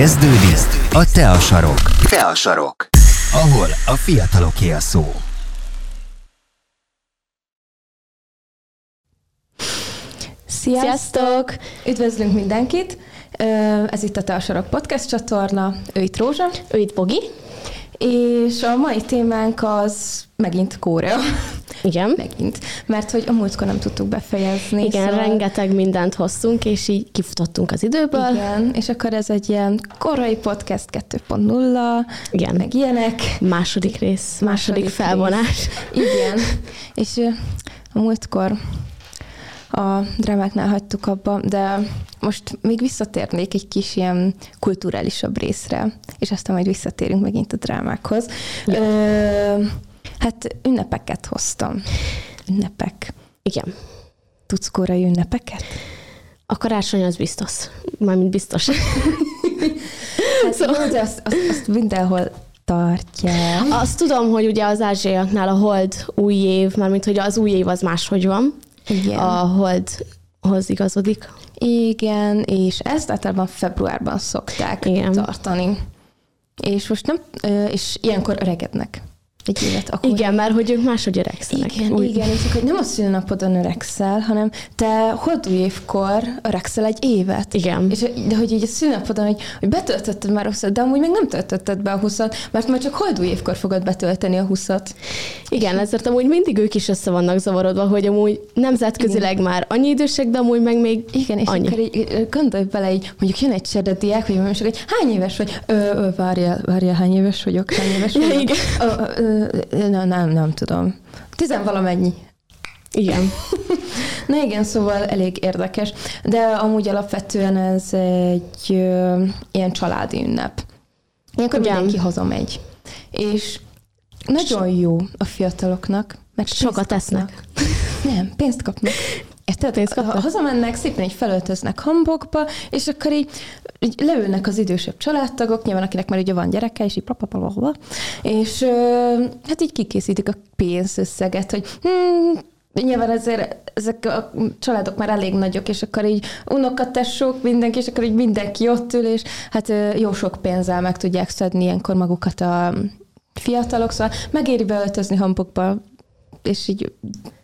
Kezdődik a Te a sarok. Te a sarok. Ahol a fiataloké a szó. Sziasztok! Üdvözlünk mindenkit! Ez itt a Te a Sarok Podcast csatorna, ő itt Rózsa, Ő itt Bogi. És a mai témánk az megint Korea. Igen. Megint. Mert hogy a múltkor nem tudtuk befejezni. Igen, szóval- rengeteg mindent hoztunk, és így kifutottunk az időből. Igen, és akkor ez egy ilyen korai podcast 2.0, Igen. meg ilyenek. Második rész, második, Második felvonás. Igen. És a múltkor a drámáknál hagytuk abba, de most még visszatérnék egy kis ilyen kulturálisabb részre, és aztán majd visszatérünk megint a drámákhoz. Ja. Ö, hát ünnepeket hoztam. Ünnepek. Igen. Tudsz korai ünnepeket? A karácsony az biztos. Mármint biztos. Hát szóval... jó, de azt, azt, azt mindenhol tartják. Azt tudom, hogy ugye az ázsiaiaknál a hold új év, mármint hogy az új év az máshogy van. Igen. A holdhoz igazodik. Igen, és ezt általában februárban szokták Igen. tartani. És most nem, és ilyenkor öregednek egy évet. Akkor Igen, mert hogy ők máshogy öregszenek. Igen, Új- igen, és akkor nem a szülnapodon öregszel, hanem te holdúj évkor öregszel egy évet. Igen. És, de hogy így a szülnapodon, hogy, hogy betöltötted már a 20 de amúgy meg nem töltötted be a 20 mert már csak holdúj évkor fogod betölteni a 20 Igen, ezért amúgy mindig ők is össze vannak zavarodva, hogy amúgy nemzetközileg már annyi idősek, de amúgy meg még Igen, és annyi. akkor így gondolj bele, így mondjuk jön egy csedediák, vagy mondjuk egy hány éves vagy? Ö, ö, várjál, várjál, hány éves vagyok? Hány éves vagyok? Igen. Ö, ö, nem, nem, nem tudom. Tizenvalamennyi. Igen. Na igen, szóval elég érdekes, de amúgy alapvetően ez egy ö, ilyen családi ünnep. Ilyenkor Igen. mindenki hazamegy. És nagyon jó a fiataloknak, mert Sokat kapnak. esznek. Nem, pénzt kapnak. Érted? Ha hazamennek, szépen így felöltöznek hambokba, és akkor így, így leülnek az idősebb családtagok, nyilván akinek már ugye van gyereke, és így papapapapa, és hát így kikészítik a pénzösszeget, hogy hmm, Nyilván ezért ezek a családok már elég nagyok, és akkor így unokatesók, mindenki, és akkor így mindenki ott ül, és hát jó sok pénzzel meg tudják szedni ilyenkor magukat a fiatalok, szóval megéri beöltözni hambokba, és így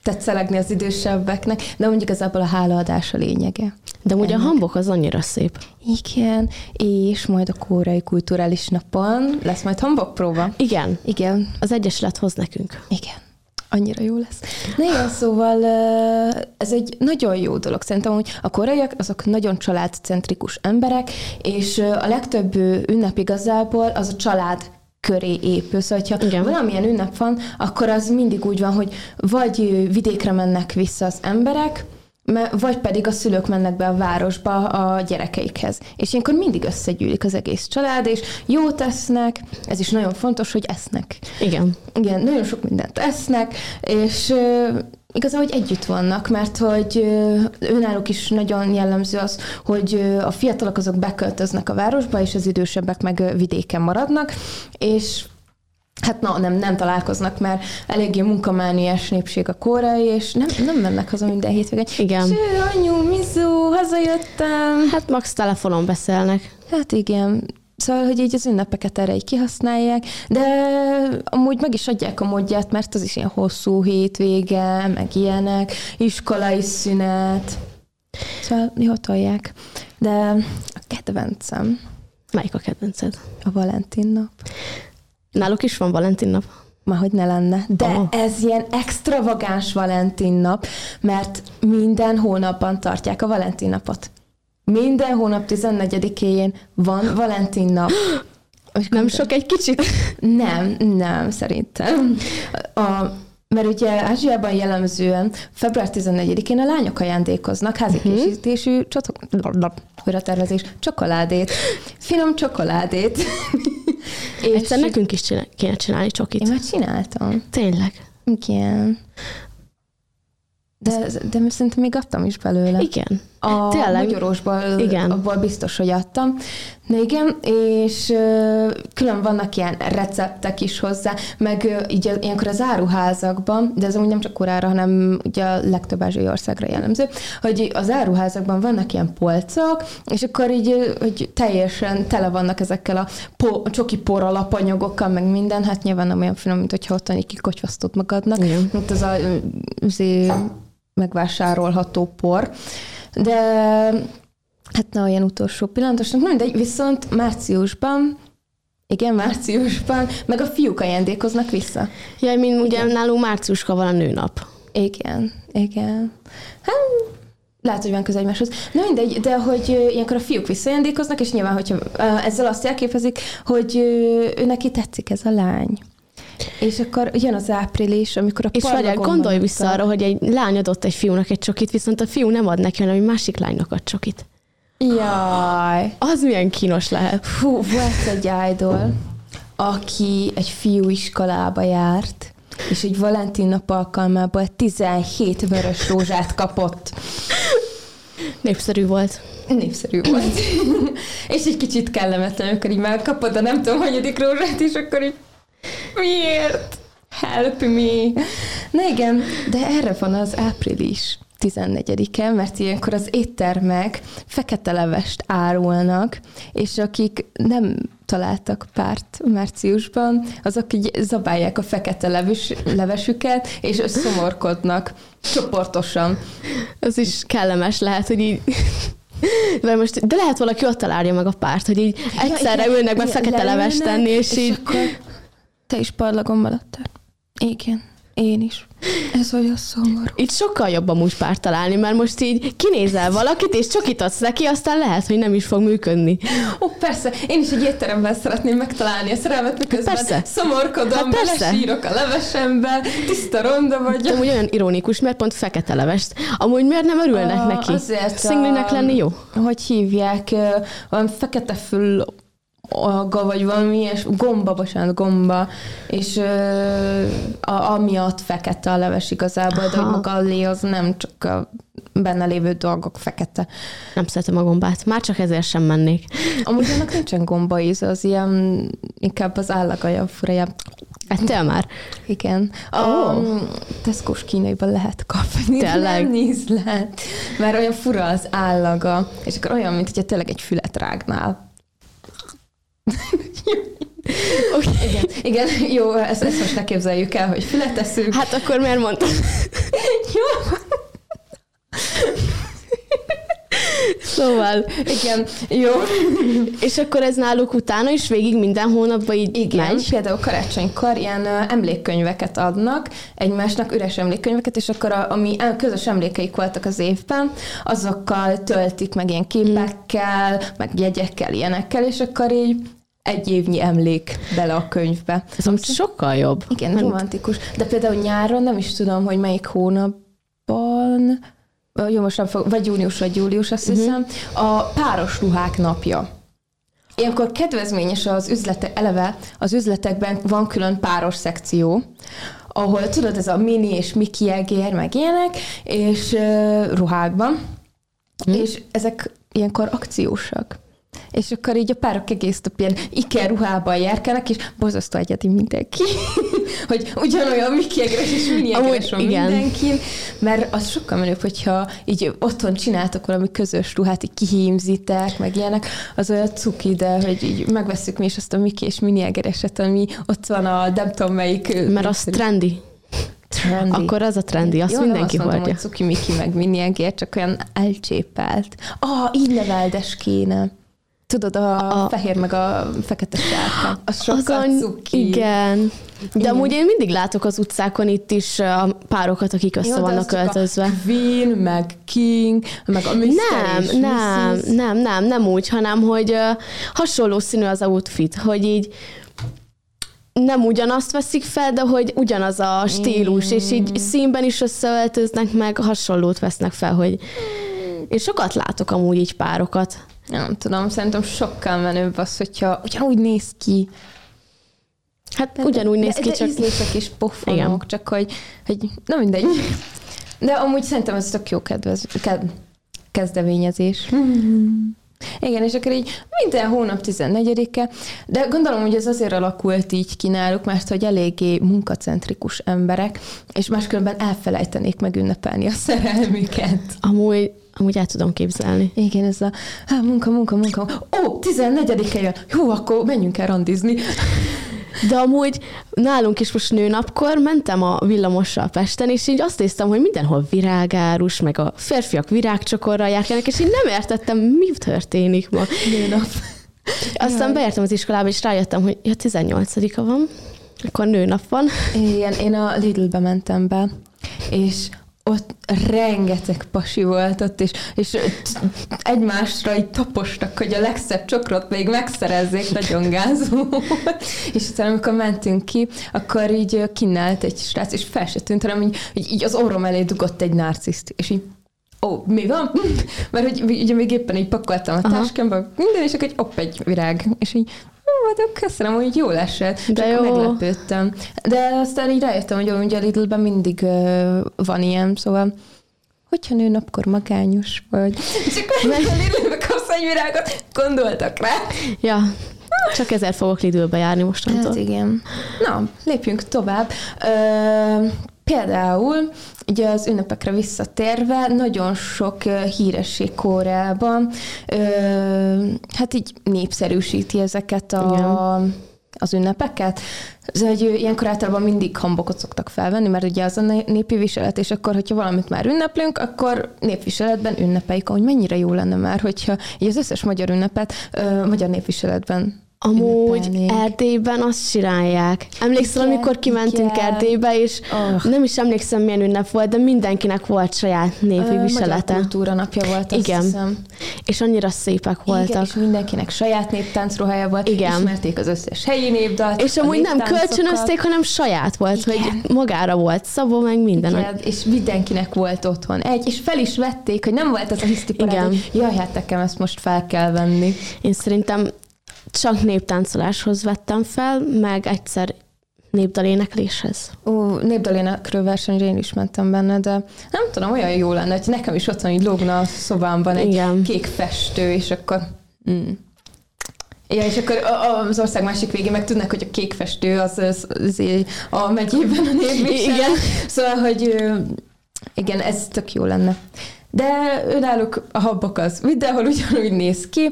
tetszelegni az idősebbeknek, de mondjuk igazából a hálaadás a lényege. De amúgy a hambok az annyira szép. Igen, és majd a kórai kulturális napon lesz majd hambokpróba. Igen, Igen, az Egyesület hoz nekünk. igen. Annyira jó lesz. Na igen, szóval ez egy nagyon jó dolog. Szerintem, hogy a koreaiak azok nagyon családcentrikus emberek, és a legtöbb ünnep igazából az a család köré épül. Szóval, hogyha Igen. valamilyen ünnep van, akkor az mindig úgy van, hogy vagy vidékre mennek vissza az emberek, vagy pedig a szülők mennek be a városba a gyerekeikhez. És ilyenkor mindig összegyűlik az egész család, és jót esznek, ez is nagyon fontos, hogy esznek. Igen. Igen, nagyon sok mindent esznek, és ö, igazából, hogy együtt vannak, mert hogy önállók is nagyon jellemző az, hogy a fiatalok azok beköltöznek a városba, és az idősebbek meg vidéken maradnak, és Hát na, nem, nem találkoznak, mert eléggé munkamániás népség a kórai, és nem, nem mennek haza minden hétvégén. Igen. Ső, anyu, mizu, hazajöttem. Hát max telefonon beszélnek. Hát igen. Szóval, hogy így az ünnepeket erre így kihasználják, de amúgy meg is adják a módját, mert az is ilyen hosszú hétvége, meg ilyenek, iskolai szünet. Szóval jól tolják. De a kedvencem Melyik a kedvenced? a Valentin nap. Náluk is van Valentin nap. Már hogy ne lenne. De Aha. ez ilyen extravagáns Valentin nap, mert minden hónapban tartják a Valentin napot. Minden hónap 14-én van Valentin nap. Nem sok egy kicsit? Nem, nem, szerintem. A, mert ugye Ázsiában jellemzően február 14-én a lányok ajándékoznak házi Mhm. készítésű csotok... újra tervezés, csokoládét. Finom csokoládét. És Egyszer nekünk is csinál, kéne csinálni csokit. Én már csináltam. Tényleg. Igen. De, de szerintem még adtam is belőle. Igen. A Tényleg? magyarósból Igen. abból biztos, hogy adtam. Na igen, és külön vannak ilyen receptek is hozzá, meg így ilyenkor az áruházakban, de ez amúgy nem csak korára, hanem ugye a legtöbb ázsiai országra jellemző, hogy az áruházakban vannak ilyen polcok, és akkor így, hogy teljesen tele vannak ezekkel a po, csoki por alapanyagokkal, meg minden, hát nyilván nem olyan finom, mint hogyha otthon így kikocsvasztott magadnak, Igen. mint az a izé, megvásárolható por. De hát na, olyan utolsó pillantosnak, na mindegy, viszont márciusban, igen, márciusban, meg a fiúk ajándékoznak vissza. Jaj, mint ugye nálunk márciuska van a nőnap. Igen, igen. Hát, lehet, hogy van köze egymáshoz. Na mindegy, de hogy ilyenkor a fiúk visszajándékoznak, és nyilván, hogyha ezzel azt jelképezik, hogy ő neki tetszik ez a lány. És akkor jön az április, amikor a És várjál, gondolj vissza a- arra, hogy egy lány adott egy fiúnak egy csokit, viszont a fiú nem ad neki, hanem egy másik lánynak ad csokit. Jaj. Az milyen kínos lehet. Fú, volt egy idol, aki egy fiú iskolába járt, és egy Valentin nap alkalmából 17 vörös rózsát kapott. Népszerű volt. Népszerű volt. és egy kicsit kellemetlen, amikor így megkapod, de nem tudom, hanyadik rózsát, és akkor így miért? Help me! Na igen, de erre van az április 14-e, mert ilyenkor az éttermek fekete levest árulnak, és akik nem találtak párt márciusban, azok így zabálják a fekete leves, levesüket, és szomorkodnak csoportosan. Az is kellemes lehet, hogy így... De, most, de lehet valaki ott találja meg a párt, hogy így egyszerre igen, ülnek be fekete levest tenni, és, és így... akkor te is parlagon maradtál. Igen, én is. Ez olyan szomorú. Itt sokkal jobb amúgy párt találni, mert most így kinézel valakit, és csokit adsz neki, aztán lehet, hogy nem is fog működni. Ó, persze, én is egy étteremben szeretném megtalálni a szerelmet, miközben Persze. szomorkodom, Hát persze. belesírok a levesembe, tiszta ronda De vagyok. amúgy olyan ironikus, mert pont fekete levest. Amúgy miért nem örülnek Ah, neki? azért Szinglinek a- lenni jó? Hogy hívják, valami fekete fül alga, vagy valami ilyes, gomba, bocsánat, gomba, és ö, a, amiatt fekete a leves igazából, de Aha. hogy maga a lé az nem csak a benne lévő dolgok fekete. Nem szeretem a gombát. Már csak ezért sem mennék. Amúgy annak nincsen gomba íze, az ilyen, inkább az állagaja furaja. Ettél már? Igen. A oh. Tesco-s kínaiban lehet kapni. de Tényleg? Nem ízlet. Mert olyan fura az állaga, és akkor olyan, mint hogyha tényleg egy fület rágnál. Okay. Igen, igen, jó, ezt, ezt most ne képzeljük el, hogy fület teszünk. Hát akkor miért mondtad? jó, Szóval, igen, jó. és akkor ez náluk utána is végig minden hónapban így Igen, megy? például karácsonykor ilyen emlékkönyveket adnak egymásnak, üres emlékkönyveket, és akkor a, ami közös emlékeik voltak az évben, azokkal töltik meg ilyen képekkel, meg jegyekkel, ilyenekkel, és akkor így egy évnyi emlék bele a könyvbe. Ez amúgy sokkal jobb. Igen, Mert- romantikus. De például nyáron nem is tudom, hogy melyik hónapban, jó, most nem fog, vagy június, vagy július, azt Mhm. hiszem, a páros ruhák napja. Ilyenkor kedvezményes az üzletek, eleve az üzletekben van külön páros szekció, ahol tudod, ez a mini és miki egér, meg ilyenek, és uh, ruhákban, Hm. és ezek ilyenkor akciósak. És akkor így a párok egész nap ilyen Ikea ruhában járkálnak, és borzasztó egyedi mindenki. hogy ugyanolyan Miki egres és mini egres Amúgy van igen. mindenkin, mert az sokkal menőbb, hogyha így otthon csináltok valami közös ruhát, így kihímzitek, meg ilyenek, az olyan cuki, de hogy így megveszük mi is azt a Miki és mini egereset, ami ott van a nem tudom melyik... Mert az trendi. trendy. Akkor az a trendi, azt Jó, mindenki azt mondom, hogy cuki Miki meg mini egér, csak olyan elcsépelt. Ah, így neveldes kéne. Tudod, a, A- fehér meg a fekete sárkány. Az sokkal cuki. Igen. De Igen. amúgy én mindig látok az utcákon itt is a párokat, akik össze Jó, vannak öltözve. A Queen, meg King, meg a Mr. Nem, nem, Mrs. nem, nem, nem úgy, hanem hogy ö, hasonló színű az outfit, hogy így nem ugyanazt veszik fel, de hogy ugyanaz a stílus, és így színben is összeöltöznek, meg hasonlót vesznek fel, hogy én sokat látok amúgy így párokat. Nem tudom, szerintem sokkal menőbb az, hogyha ugyanúgy néz ki. Hát ugyanúgy néz de, ki, de csak ízlések is pofonok, Igen. csak hogy, hogy nem mindegy. De amúgy szerintem ez tök jó kedvez, ked, kezdeményezés. Igen, és akkor így minden hónap 14-e, de gondolom, hogy ez azért alakult így ki náluk, mert hogy eléggé munkacentrikus emberek, és máskülönben elfelejtenék megünnepelni a szerelmüket. Amúgy, amúgy el tudom képzelni. Igen, ez a hát, munka, munka, munka. Ó, 14-e jön. Jó, akkor menjünk el randizni. De amúgy nálunk is most nőnapkor mentem a villamossal Pesten, és így azt néztem, hogy mindenhol virágárus, meg a férfiak virágcsokorra járkálnak, és így nem értettem, mi történik ma. Nőnap. Aztán beértem az iskolába, és rájöttem, hogy ja, 18-a van, akkor nőnap van. Igen, én a Lidl-be mentem be, és ott rengeteg pasi volt ott, és, és egymásra így tapostak, hogy a legszebb csokrot még megszerezzék, nagyon gáz volt. És utána, amikor mentünk ki, akkor így kinnelt egy srác, és fel se tűnt, hanem így, így, az orrom elé dugott egy narciszt, és így Ó, mi van? Mert hogy ugye még éppen így pakoltam a táskámba, minden, és akkor egy opp, egy virág, és így jó, hát köszönöm, hogy jól esett. De Csak jó. meglepődtem. De aztán így rájöttem, hogy ugye a Lidlben mindig uh, van ilyen, szóval hogyha nőnapkor magányos vagy, és akkor a Lidlbe kapsz egy virágot, gondoltak rá. Ja, csak ezért fogok Lidlbe járni mostantól. Hát igen. Na, lépjünk tovább. Ö, például, ugye az ünnepekre visszatérve, nagyon sok híresség Koreában, ö, hát így népszerűsíti ezeket a, az ünnepeket. Ez, hogy ilyenkor általában mindig hambokot szoktak felvenni, mert ugye az a né- népi viselet, és akkor, hogyha valamit már ünneplünk, akkor népviseletben ünnepeljük, ahogy mennyire jó lenne már, hogyha így az összes magyar ünnepet ö, magyar népviseletben Amúgy ünnepelnénk. Erdélyben azt csinálják. Emlékszel, Igen, amikor kimentünk igen. Erdélybe, és Oh. nem is emlékszem, milyen ünnep volt, de mindenkinek volt saját népi Ö, Magyar viselete. kultúra napja volt, azt Igen. hiszem. És annyira szépek voltak. Igen, és mindenkinek saját néptáncruhája volt. Igen. Ismerték az összes helyi népdalt. És amúgy nem kölcsönözték, hanem saját volt, Igen. hogy magára volt szabó, meg minden. Igen, és mindenkinek volt otthon egy, és fel is vették, hogy nem volt ez a hisztiparád, Igen. hogy jaj, hát nekem ezt most fel kell venni. Én szerintem csak néptáncoláshoz vettem fel, meg egyszer népdalénekléshez. Ó, népdalénekről versenyre én is mentem benne, de nem tudom, olyan jó lenne, hogy nekem is otthon így lógna a szobámban egy Igen. kék festő, és akkor... Mm. Ja, és akkor az ország másik végén meg tudnak, hogy a kék festő az, az, az a megyében a népviselet. Igen. Szóval, hogy igen, ez tök jó lenne. De náluk a habok az mindenhol ugyanúgy néz ki,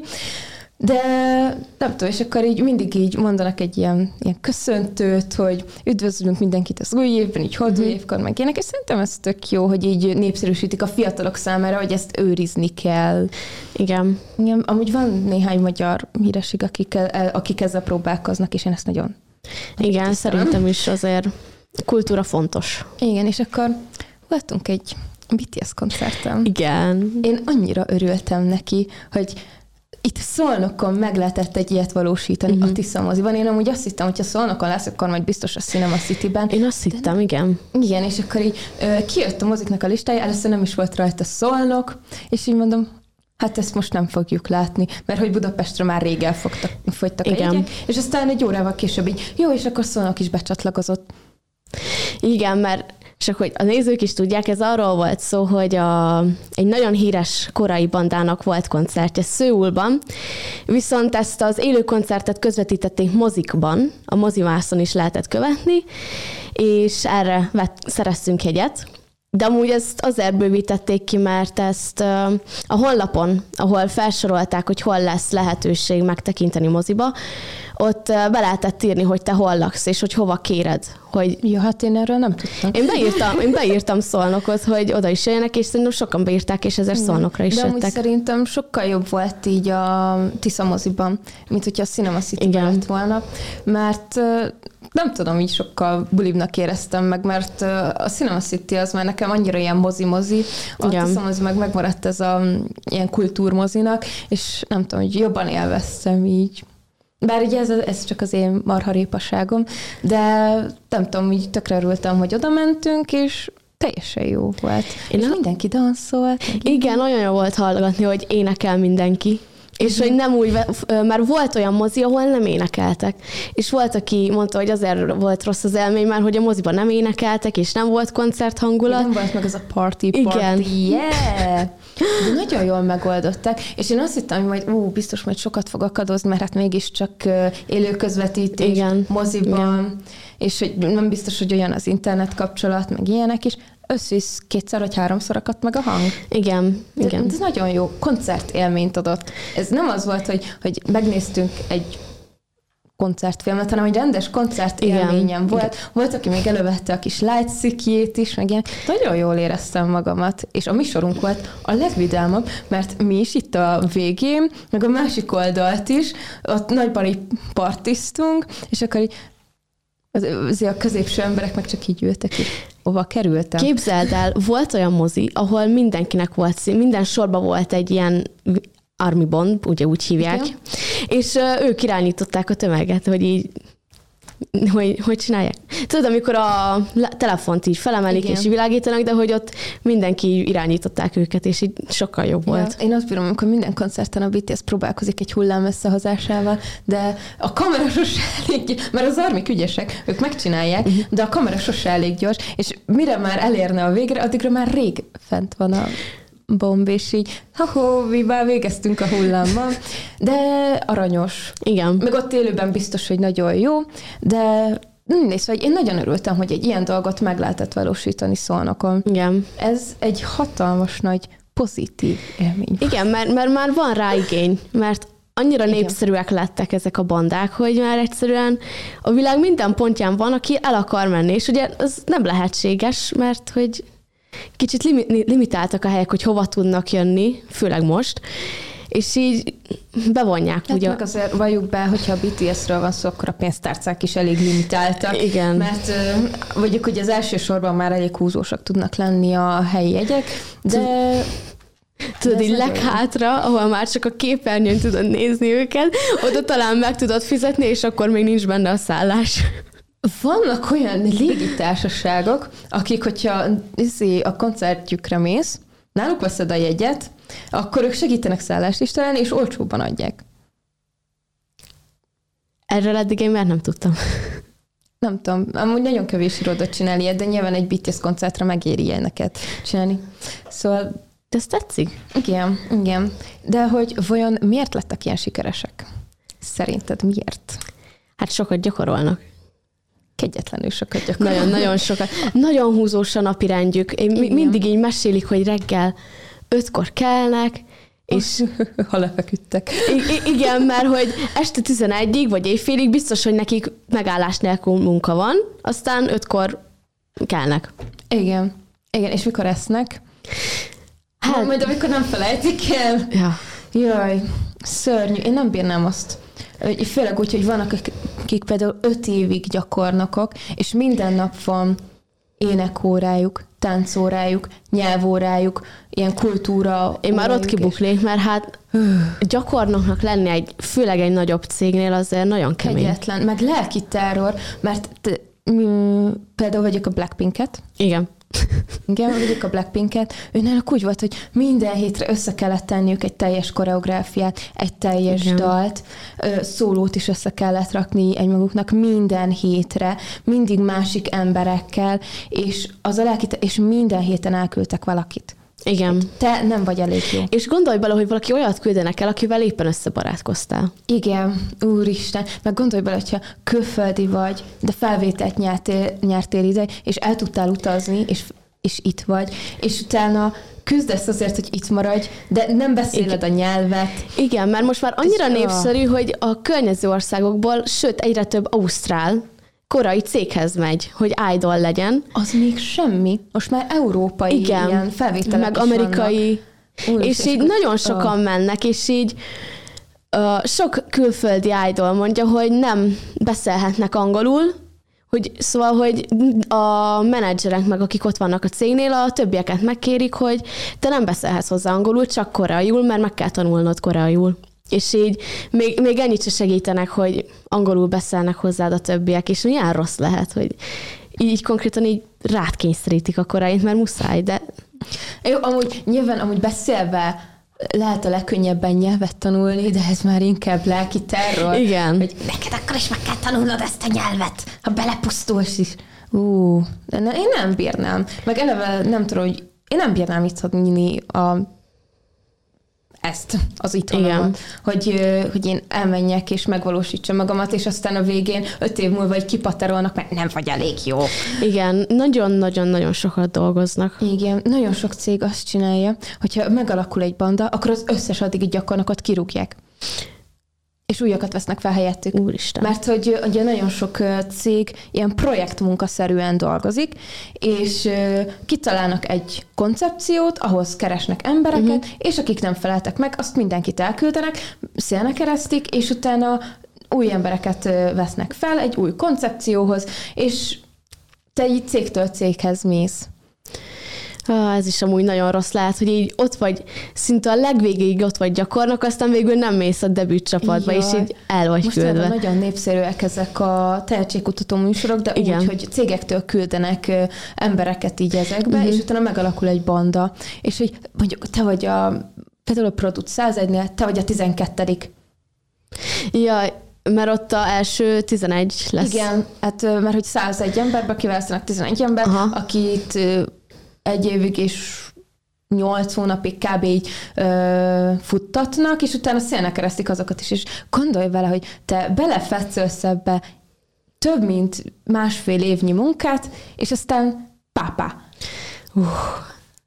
de nem tudom, és akkor így mindig így mondanak egy ilyen, ilyen köszöntőt, hogy üdvözlünk mindenkit az új évben, így holdú Mhm. évkor, meg ilyenek, és szerintem ez tök jó, hogy így népszerűsítik a fiatalok számára, hogy ezt őrizni kell. Igen. Igen, amúgy van néhány magyar híresség, akik, akik ezzel próbálkoznak, és én ezt nagyon... Igen, tisztelem. szerintem is azért kultúra fontos. Igen, és akkor voltunk egy BTS koncerten. Igen. Én annyira örültem neki, hogy itt Szolnokon meg lehetett egy ilyet valósítani uh-huh. a Tisza moziban. Én amúgy azt hittem, hogy ha Szolnokon lesz, akkor majd biztos a Cinema City-ben. Én azt hittem, igen. Igen, és akkor így ö, kijött a moziknak a listája, először nem is volt rajta Szolnok, és így mondom, hát ezt most nem fogjuk látni, mert hogy Budapestre már rég elfogtak, fogytak Igen. a jegyek, és aztán egy órával később így, jó, és akkor Szolnok is becsatlakozott. Igen, mert csak hogy a nézők is tudják, ez arról volt szó, hogy a, egy nagyon híres korai bandának volt koncertje Szőulban, viszont ezt az élő koncertet közvetítették mozikban, a mozimászon is lehetett követni, és erre vett, szereztünk jegyet. De amúgy ezt azért bővítették ki, mert ezt a honlapon, ahol felsorolták, hogy hol lesz lehetőség megtekinteni moziba, ott be lehetett írni, hogy te hol laksz, és hogy hova kéred, hogy Ja, hát én erről nem tudtam. én beírtam, én beírtam szolnokot, hogy oda is jöjjenek, és szerintem sokan beírták, és ezért szolnokra is De jöttek. szerintem sokkal jobb volt így a Tisza moziban, mint hogyha a Cinema city lett volna, mert nem tudom, így sokkal bulibnak éreztem meg, mert a Cinema City az már nekem annyira ilyen mozi-mozi, a Igen. Tisza mozi meg megmaradt ez a mm, ilyen kultúrmozinak, és nem tudom, hogy jobban élveztem így. Bár ugye ez, ez csak az én marharépaságom, de nem tudom, így tökre örültem, hogy oda mentünk, és teljesen jó volt. Én és nem- mindenki danszolt. meg Igen, nagyon jó volt hallgatni, hogy énekel mindenki. És hogy nem úgy, mert volt olyan mozi, ahol nem énekeltek. És volt, aki mondta, hogy azért volt rossz az élmény, mert hogy a moziban nem énekeltek, és nem volt koncert hangulat. Nem volt meg az a party, party, Igen. yeah! De nagyon jól megoldották, és én azt hittem, hogy majd ú, biztos majd sokat fog akadozni, mert hát mégiscsak élő közvetítés Igen. moziban, Igen. és hogy nem biztos, hogy olyan az internet kapcsolat, meg ilyenek is összvisz kétszer vagy háromszor akadt meg a hang. Igen, de, igen. Ez nagyon jó koncertélményt adott. Ez nem az volt, hogy, hogy megnéztünk egy koncertfilmet, hanem egy rendes koncertélményem volt. Igen. Volt, aki még elővette a kis lightszikjét is, meg ilyen. Nagyon jól éreztem magamat, és a mi sorunk volt a legvidámabb, mert mi is itt a végén, meg a másik oldalt is, ott nagyban így partiztunk, és akkor így azért a középső emberek meg csak így ültek, és hova kerültem. Képzeld el, volt olyan mozi, ahol mindenkinek volt szín, minden sorban volt egy ilyen Army Bond, ugye úgy hívják, Igen. és ők irányították a tömeget, hogy így hogy, hogy csinálják? Tudod, amikor a telefont így felemelik Igen. és világítanak, de hogy ott mindenki irányították őket, és így sokkal jobb volt. Ja, én azt bírom, amikor minden koncerten a BTS próbálkozik egy hullám összehozásával, de a kamera sose elég, mert az armik ügyesek, ők megcsinálják, uh-huh. de a kamera sose elég gyors, és mire már elérne a végre, addigra már rég fent van a bomb, és így, ha vibá, végeztünk a hullámmal, de aranyos. Igen. Meg ott élőben biztos, hogy nagyon jó, de Nézd, vagy én nagyon örültem, hogy egy ilyen dolgot meg lehetett valósítani szolnokon. Igen. Ez egy hatalmas nagy pozitív élmény. Igen, mert, mert már van rá igény, mert annyira Igen. népszerűek lettek ezek a bandák, hogy már egyszerűen a világ minden pontján van, aki el akar menni, és ugye ez nem lehetséges, mert hogy kicsit limitáltak a helyek, hogy hova tudnak jönni, főleg most, és így bevonják. Hát ugye. meg azért valljuk be, hogyha a BTS-ről van szó, akkor a pénztárcák is elég limitáltak. Igen. Mert mondjuk, hogy az első sorban már elég húzósak tudnak lenni a helyi jegyek, de Tudod, így leghátra, ahol már csak a képernyőn tudod nézni őket, oda talán meg tudod fizetni, és akkor még nincs benne a szállás. Vannak olyan légitársaságok, akik, hogyha izé, a koncertjükre mész, náluk veszed a jegyet, akkor ők segítenek szállást is találni, és olcsóban adják. Erről eddig én már nem tudtam. Nem tudom, amúgy nagyon kevés irodot csinál ilyet, de nyilván egy BTS koncertre megéri ilyeneket csinálni. Szóval... De ez tetszik? Igen, igen. De hogy vajon miért lettek ilyen sikeresek? Szerinted miért? Hát sokat gyakorolnak. Kegyetlenül sokat gyakorolnak. Nagyon-nagyon sokat. Nagyon húzós a napi rendjük. Én Igen. mindig így mesélik, hogy reggel ötkor kelnek, és ha lefeküdtek. I- igen, mert hogy este 11-ig vagy éjfélig biztos, hogy nekik megállás nélkül munka van, aztán ötkor kelnek. Igen. Igen, és mikor esznek? Hát, majd amikor nem felejtik el. Ja. Jaj, szörnyű. Én nem bírnám azt. Főleg úgy, hogy vannak, akik például öt évig gyakornokok, és minden nap van énekórájuk, táncórájuk, nyelvórájuk, ilyen kultúra. Én már ott kibuknék, mert hát gyakornoknak lenni egy, főleg egy nagyobb cégnél azért nagyon kemény. Kegyetlen, meg lelki terror, mert te, m- például vagyok a Blackpinket. Igen. Igen, vegyük a Blackpinket, őnek úgy volt, hogy minden hétre össze kellett tenniük egy teljes koreográfiát, egy teljes Igen. dalt, szólót is össze kellett rakni egymaguknak minden hétre, mindig másik emberekkel, és az a lelki, és minden héten elküldtek valakit. Igen. Te nem vagy elég jó. És gondolj bele, hogy valaki olyat küldenek el, akivel éppen összebarátkoztál. Igen, úristen. Meg gondolj bele, hogyha külföldi vagy, de felvételt nyertél, nyertél ide, és el tudtál utazni, és, és itt vagy, és utána küzdesz azért, hogy itt maradj, de nem beszéled Igen. a nyelvet. Igen, mert most már annyira népszerű, hogy a környező országokból, sőt egyre több ausztrál korai céghez megy, hogy idol legyen. Az még semmi. Most már európai Igen, ilyen felvételek meg amerikai. Úr, és, és így nagyon sokan oh. mennek, és így uh, sok külföldi idol mondja, hogy nem beszélhetnek angolul, hogy szóval, hogy a menedzserek meg, akik ott vannak a cégnél, a többieket megkérik, hogy te nem beszélhetsz hozzá angolul, csak koreaiul, mert meg kell tanulnod koreaiul. És így még, még ennyit se segítenek, hogy angolul beszélnek hozzád a többiek, és milyen rossz lehet, hogy így konkrétan így rád kényszerítik a koráint, mert muszáj, de... Jó, amúgy nyilván amúgy beszélve lehet a legkönnyebben nyelvet tanulni, de ez már inkább lelki terror. Igen. Hogy neked akkor is meg kell tanulnod ezt a nyelvet, ha belepusztulsz is. Ú, de ne, én nem bírnám. Meg eleve nem tudom, hogy én nem bírnám itt hagyni a ezt az itthonomat, hogy, hogy én elmenjek és megvalósítsam magamat, és aztán a végén öt év múlva egy kipaterolnak, mert nem vagy elég jó. Igen, nagyon-nagyon-nagyon sokat dolgoznak. Igen, nagyon sok cég azt csinálja, hogyha megalakul egy banda, akkor az összes addigi gyakornokot kirúgják. És újakat vesznek fel helyettük. Úristen. Mert hogy ugye nagyon sok cég ilyen projektmunkaszerűen dolgozik, és kitalálnak egy koncepciót, ahhoz keresnek embereket, uh-huh. és akik nem feleltek meg, azt mindenkit elküldenek, szélnek keresztik, és utána új embereket vesznek fel egy új koncepcióhoz, és te így cégtől céghez mész. Ah, ez is amúgy nagyon rossz lehet, hogy így ott vagy, szinte a legvégéig ott vagy gyakornok, aztán végül nem mész a debüt csapatba, Jaj. és így el vagy Most küldve. nagyon népszerűek ezek a tehetségkutató műsorok, de Igen. úgy, hogy cégektől küldenek embereket így ezekbe, Mhm. és utána megalakul egy banda. És hogy mondjuk te vagy a, például a Product 101-nél, te vagy a 12 Jaj, mert ott a első 11 lesz. Igen, hát mert hogy 101 emberbe kiválasztanak 11 ember, Aha. akit egy évig és 8 hónapig kb. így ö, futtatnak, és utána szélnek keresztik azokat is, és gondolj vele, hogy te belefetszölsz ebbe több mint másfél évnyi munkát, és aztán pápá.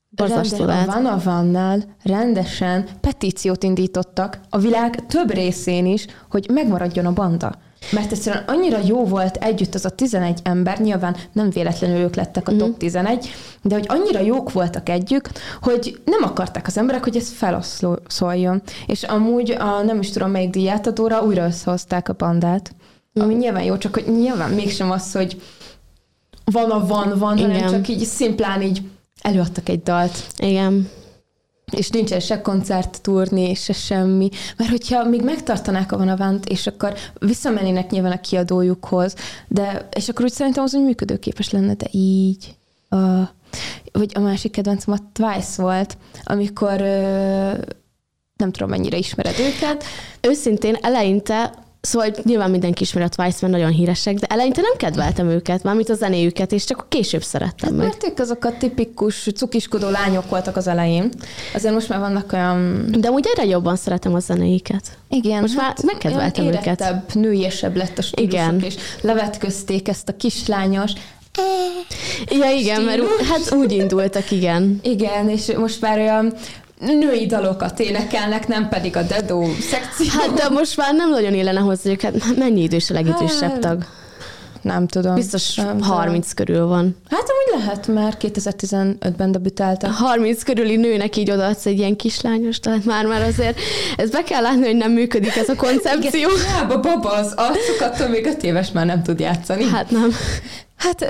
Borzasztó Rende, a lehet. Van a Vannál rendesen petíciót indítottak a világ több részén is, hogy megmaradjon a banda. Mert egyszerűen annyira jó volt együtt az a 11 ember, nyilván nem véletlenül ők lettek a Mhm. top 11, de hogy annyira jók voltak együtt, hogy nem akarták az emberek, hogy ez feloszoljon. És amúgy a nem is tudom melyik díjátadóra újra összehozták a bandát. Ami Mhm. nyilván jó, csak hogy nyilván mégsem az, hogy van a van, van, hanem Igen. csak így szimplán így előadtak egy dalt Igen. És nincsen se koncert, turné, se semmi. Mert hogyha még megtartanák a Vanavant, és akkor visszamennének nyilván a kiadójukhoz, de, és akkor úgy szerintem az úgy működőképes lenne, de így. A, vagy a másik kedvencem a Twice volt, amikor ö, nem tudom, mennyire ismered őket. Őszintén eleinte, szóval nyilván mindenki ismeri a Twice, mert nagyon híresek, de eleinte nem kedveltem őket, mármint a zenéjüket, és csak később szerettem meg. Mert ők azok a tipikus cukiskodó lányok voltak az elején. Azért most már vannak olyan... De amúgy egyre jobban szeretem a zenéiket. Igen, Most már megkedveltem olyan őket. érettebb, nőiesebb lett a Igen. és levetközték ezt a kislányos, Ja, igen, mert ú- hát úgy indultak, igen. Igen, és most már olyan női dalokat énekelnek, nem pedig a Dedo szekció. Hát de most már nem nagyon illene hozzá őket. Mennyi idős a legidősebb Hát, tag? nem tudom. Biztos nem tudom. 30 körül van. Hát amúgy lehet, mert 2015-ben debütáltak. 30 körüli nőnek így odaadsz egy ilyen kislányos, tehát már már azért ezt be kell látni, hogy nem működik ez a koncepció. Hiába baba az arcuk, attól még öt éves már nem tud játszani. Hát nem. Hát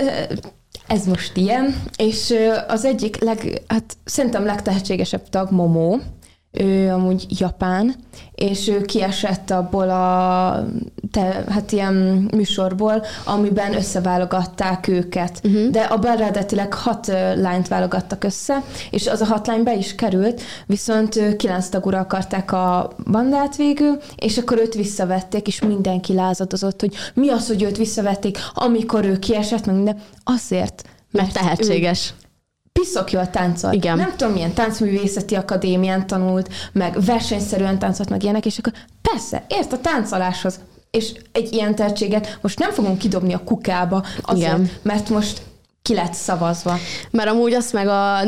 ez most ilyen, és az egyik leg, hát szerintem legtehetségesebb tag Momo, ő amúgy japán, és ő kiesett abból a te, hát ilyen műsorból, amiben összeválogatták őket. Uh-huh. De abban eredetileg hat lányt válogattak össze, és az a hat lány be is került, viszont kilenc tagúra akarták a bandát végül, és akkor őt visszavették, és mindenki lázadozott, hogy mi az, hogy őt visszavették, amikor ő kiesett, meg minden. Azért, Mert ő tehetséges. Piszok jól táncol. Igen. Nem tudom, milyen táncművészeti akadémián tanult, meg versenyszerűen táncolt meg ilyenek, és akkor persze, ért a táncoláshoz. És egy ilyen tehetséget most nem fogunk kidobni a kukába, azért, Igen. mert most ki lett szavazva. Mert amúgy azt meg a,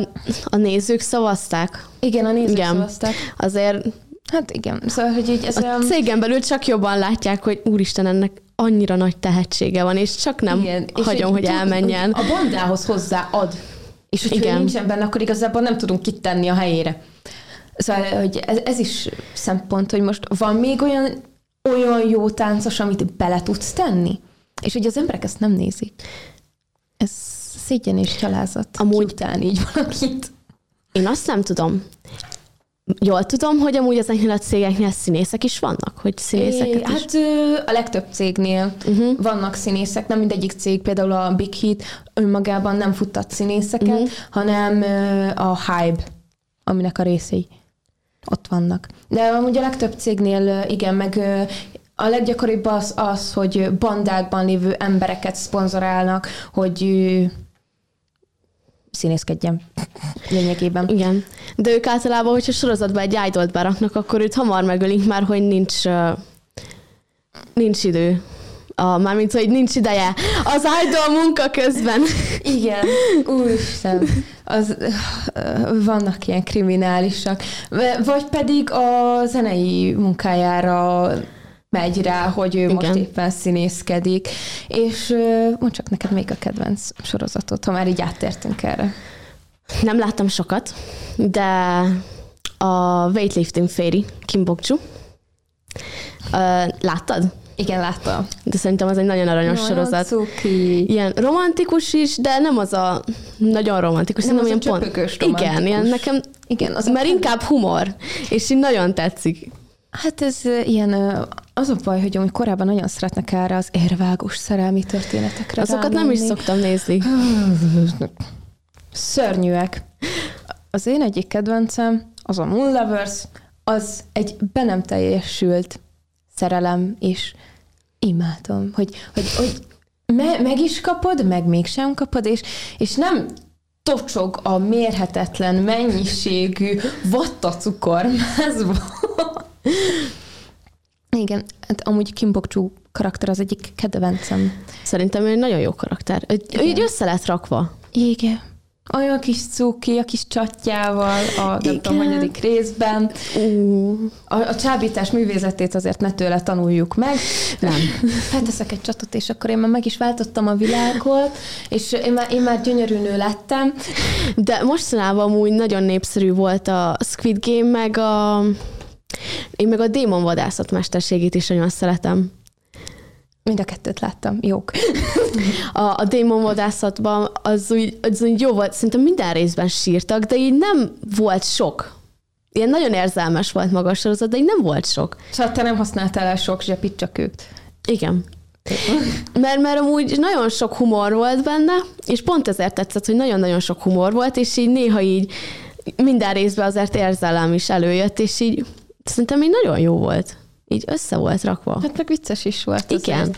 a nézők szavazták. Igen, a nézők Igen. szavazták. Azért Hát igen, szóval, hogy így ez a olyan... cégen belül csak jobban látják, hogy úristen, ennek annyira nagy tehetsége van, és csak nem igen, hagyom, hogy tud- elmenjen. A bandához hozzáad. És hogyha Igen. nincsen benne, akkor igazából nem tudunk kit tenni a helyére. Szóval, hogy ez, ez is szempont, hogy most van még olyan, olyan jó táncos, amit bele tudsz tenni? És hogy az emberek ezt nem nézik. Ez szégyen és gyalázat. Amúgy- után így valakit. Én azt nem tudom. Jól tudom, hogy amúgy ezeknél a cégeknél színészek is vannak, hogy is. hát a legtöbb cégnél uh-huh. vannak színészek, nem mindegyik cég, például a Big Hit önmagában nem futtat színészeket, uh-huh. hanem a Hype, aminek a részei. ott vannak. De amúgy a legtöbb cégnél igen, meg a leggyakoribb az, az, hogy bandákban lévő embereket szponzorálnak, hogy színészkedjen lényegében. Igen. De ők általában, hogyha sorozatban egy idolt beraknak, akkor őt hamar megölik már, hogy nincs, uh, nincs idő. A, mármint, hogy nincs ideje. Az idol munka közben. Igen, úristen, az, vannak ilyen kriminálisak. Vagy pedig a zenei munkájára megy rá, hogy ő Igen. most éppen színészkedik. És mondd csak neked még a kedvenc sorozatot, ha már így áttértünk erre. Nem láttam sokat, de a Weightlifting Fairy, Kim Bokju. Láttad? Igen, láttam. De szerintem az egy nagyon aranyos nagyon sorozat. Cuki. Ilyen romantikus is, de nem az a nagyon romantikus, nem az ilyen pont. romantikus. Igen, ilyen nekem, Igen, az mert inkább humor, és így nagyon tetszik. Hát ez ilyen, az a baj, hogy amúgy korábban nagyon szeretnek erre az érvágós szerelmi történetekre Azokat rámenni. nem is szoktam nézni. Szörnyűek. Az én egyik kedvencem, az a Moon Lovers, az egy be nem teljesült szerelem, és imádom, hogy, hogy, hogy me, meg is kapod, meg mégsem kapod, és, és nem tocsog a mérhetetlen mennyiségű vattacukor mázba, igen, hát amúgy Kim Bok karakter az egyik kedvencem. Szerintem ő egy nagyon jó karakter. Ő, ő így össze lett rakva. Igen. Olyan kis cuki, a kis csatjával, a nem tudom, hanyadik részben. Uh. A, a csábítás művészetét azért ne tőle tanuljuk meg. Nem. Felteszek egy csatot, és akkor én már meg is váltottam a világot, és én már, én már gyönyörű nő lettem. De mostanában úgy nagyon népszerű volt a Squid Game, meg a én meg a démon vadászat mesterségét is nagyon szeretem. Mind a kettőt láttam, jók. A, a démon vadászatban az úgy, az úgy jó volt, szerintem minden részben sírtak, de így nem volt sok. Ilyen nagyon érzelmes volt maga a sorozat, de így nem volt sok. Szóval te nem használtál el sok zsepit, csak őt. Igen. Mert, mert amúgy nagyon sok humor volt benne, és pont ezért tetszett, hogy nagyon-nagyon sok humor volt, és így néha így minden részben azért érzelem is előjött, és így Szerintem így nagyon jó volt. Így össze volt rakva. Hát meg vicces is volt. Igen.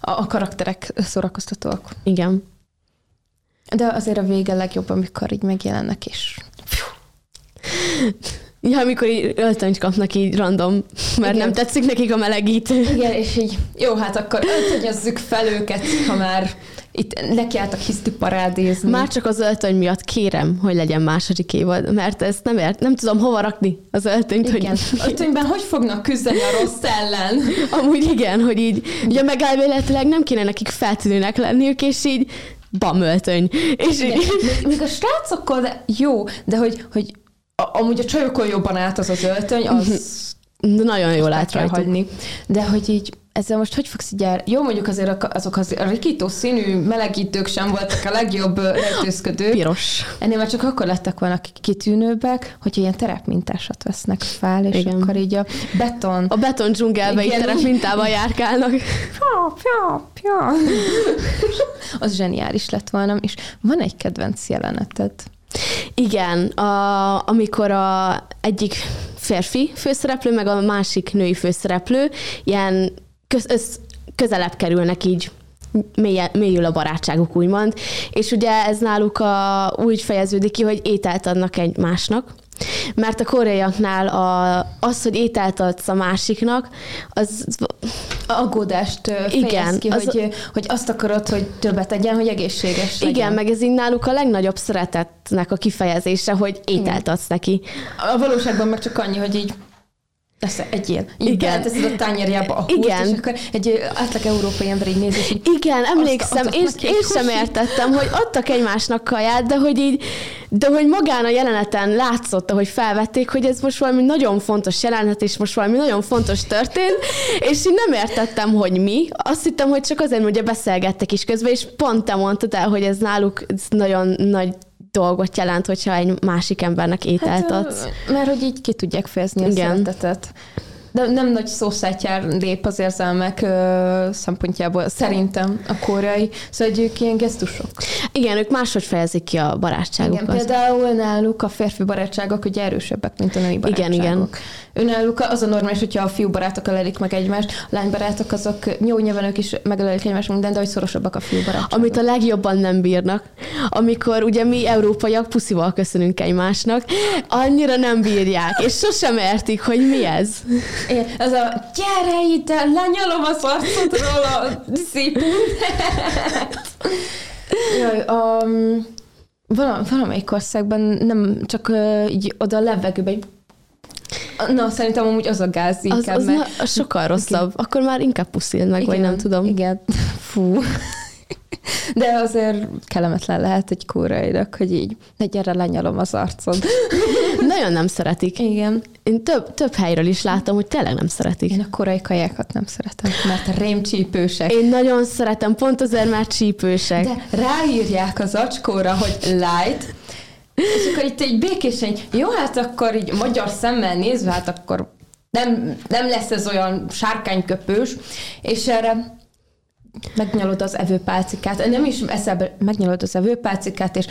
A, a karakterek szórakoztatóak. Igen. De azért a vége legjobb, amikor így megjelennek, és Ja, amikor így öltönyt kapnak így random, mert Igen. nem tetszik nekik a melegítő. Igen, és így jó, hát akkor öltönyezzük fel őket, ha már itt nekiálltak hiszti parádézni. Már csak az öltöny miatt kérem, hogy legyen második évad, mert ezt nem ért, nem tudom hova rakni az öltönyt. Igen. Hogy... Öltönyben hogy fognak küzdeni a rossz ellen? Amúgy igen, hogy így, ugye megelméletileg nem kéne nekik feltűnőnek lenniük, és így bamöltöny. És igen. így... Még, a srácokkal de jó, de hogy, hogy amúgy a csajokon jobban állt az az öltöny, az de nagyon jól át hagyni. De hogy így ezzel most hogy fogsz így el... Jó, mondjuk azért azok az a rikító színű melegítők sem voltak a legjobb rejtőzködők. Piros. Ennél már csak akkor lettek volna kitűnőbbek, hogyha ilyen terepmintásat vesznek fel, és Igen. akkor így a beton... A beton dzsungelbe így terepmintával járkálnak. Pja, pja, pja. Az zseniális lett volna, és van egy kedvenc jeleneted. Igen, a, amikor a egyik férfi főszereplő, meg a másik női főszereplő ilyen köz, össz, közelebb kerülnek így mélyül a barátságuk, úgymond. És ugye ez náluk a, úgy fejeződik ki, hogy ételt adnak egymásnak, mert a koreaiaknál a, az, hogy ételt adsz a másiknak, az aggódást fejez igen, ki, az, hogy, hogy azt akarod, hogy többet tegyen, hogy egészséges legyen. Igen, meg ez így náluk a legnagyobb szeretetnek a kifejezése, hogy ételt adsz neki. A valóságban meg csak annyi, hogy így Persze, egyél. Így Igen. teszed a tányérjába a húst, Igen. és akkor egy átlag európai ember így néz, és így Igen, emlékszem, azt, én, én sem értettem, hogy adtak egymásnak kaját, de hogy így, de hogy magán a jeleneten látszott, hogy felvették, hogy ez most valami nagyon fontos jelenet, és most valami nagyon fontos történt, és így nem értettem, hogy mi. Azt hittem, hogy csak azért, hogy beszélgettek is közben, és pont te mondtad el, hogy ez náluk ez nagyon nagy dolgot jelent, hogyha egy másik embernek ételt hát, adsz. Mert hogy így ki tudják fejezni a Igen. szeretetet. De nem nagy szószátjár lép az érzelmek ö, szempontjából, szerintem a koreai. Szóval hogy ők ilyen gesztusok. Igen, ők máshogy fejezik ki a Igen, barátságukat. például náluk a férfi barátságok ugye erősebbek, mint a női barátságok. Igen, igen. Ő náluk az a normális, hogyha a fiú barátok ölelik meg egymást, a lány barátok azok jó nyilván ők is megölelik egymást minden, de hogy szorosabbak a fiú barátságok. Amit a legjobban nem bírnak, amikor ugye mi európaiak puszival köszönünk egymásnak, annyira nem bírják, és sosem értik, hogy mi ez. Igen, ez a gyere ide, lenyalom az arcodról a szép Jaj, um, vala, valamelyik országban nem csak uh, így oda a levegőbe, na szerintem amúgy az a gáz Az, inkább, az mert- na, az sokkal rosszabb. Akkor már inkább puszil meg, vagy nem tudom. Igen, fú. De azért kellemetlen lehet egy kórainak, hogy így, ne gyere, lenyalom az arcod. Nagyon nem szeretik. Igen. Én több, több helyről is látom, hogy tényleg nem szeretik. Én a korai kajákat nem szeretem, mert rémcsípősek. Én nagyon szeretem, pont azért már csípősek. De ráírják az acskóra, hogy light, és akkor itt egy békésen, jó, hát akkor így magyar szemmel nézve, hát akkor nem, nem lesz ez olyan sárkányköpős, és erre megnyalod az evőpálcikát, nem is eszebe, megnyalod az evőpálcikát, és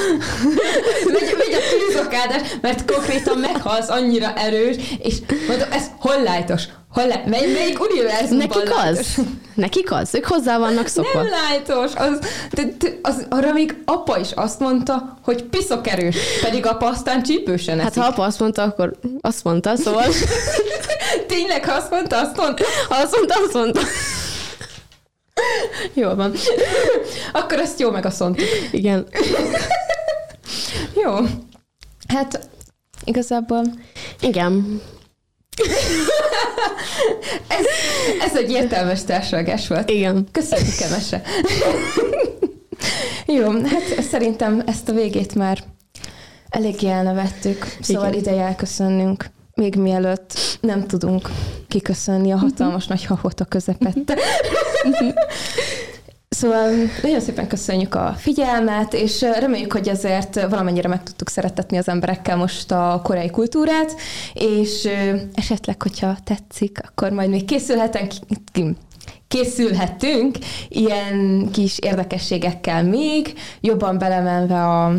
megy, megy a tűzokádás, mert konkrétan meghalsz annyira erős, és mondom, ez hol lájtos? Hol lá... Mely, melyik univerzumban Nekik lájtos? az? Nekik az? Ők hozzá vannak szokva. Nem lájtos, az, de, de, az, arra még apa is azt mondta, hogy piszok erős, pedig apa aztán csípősen Hát eszik. ha apa azt mondta, akkor azt mondta, szóval Tényleg, ha azt mondta, azt mondta. ha azt mondta, azt mondta. Jó van. Akkor ezt jó meg a szont. Igen. Jó. Hát igazából Igen. ez, ez egy értelmes társadalás volt. Igen. Köszönjük, Kemese. Jó, hát szerintem ezt a végét már eléggé elnevettük, szóval Igen. ideje elköszönnünk, még mielőtt nem tudunk kiköszönni a hatalmas nagy hahot a közepette. Szóval nagyon szépen köszönjük a figyelmet, és reméljük, hogy ezért valamennyire meg tudtuk szeretetni az emberekkel most a koreai kultúrát, és esetleg, hogyha tetszik, akkor majd még készülhetünk, készülhetünk ilyen kis érdekességekkel még, jobban belemenve a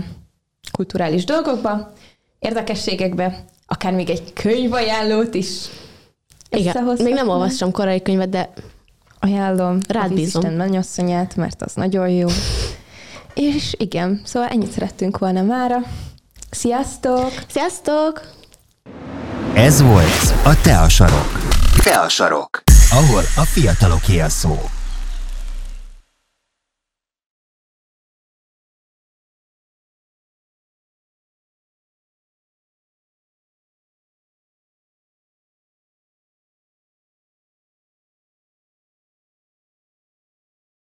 kulturális dolgokba, érdekességekbe, akár még egy könyvajánlót is Igen. Még nem olvastam korai könyvet, de Ajánlom Rád a bízom. Vízisten mennyasszonyát, mert az nagyon jó. És igen, szóval ennyit szerettünk volna mára. Sziasztok! sziasztok! Ez volt a Te a Sarok. Te a Sarok, ahol a fiataloké a szó.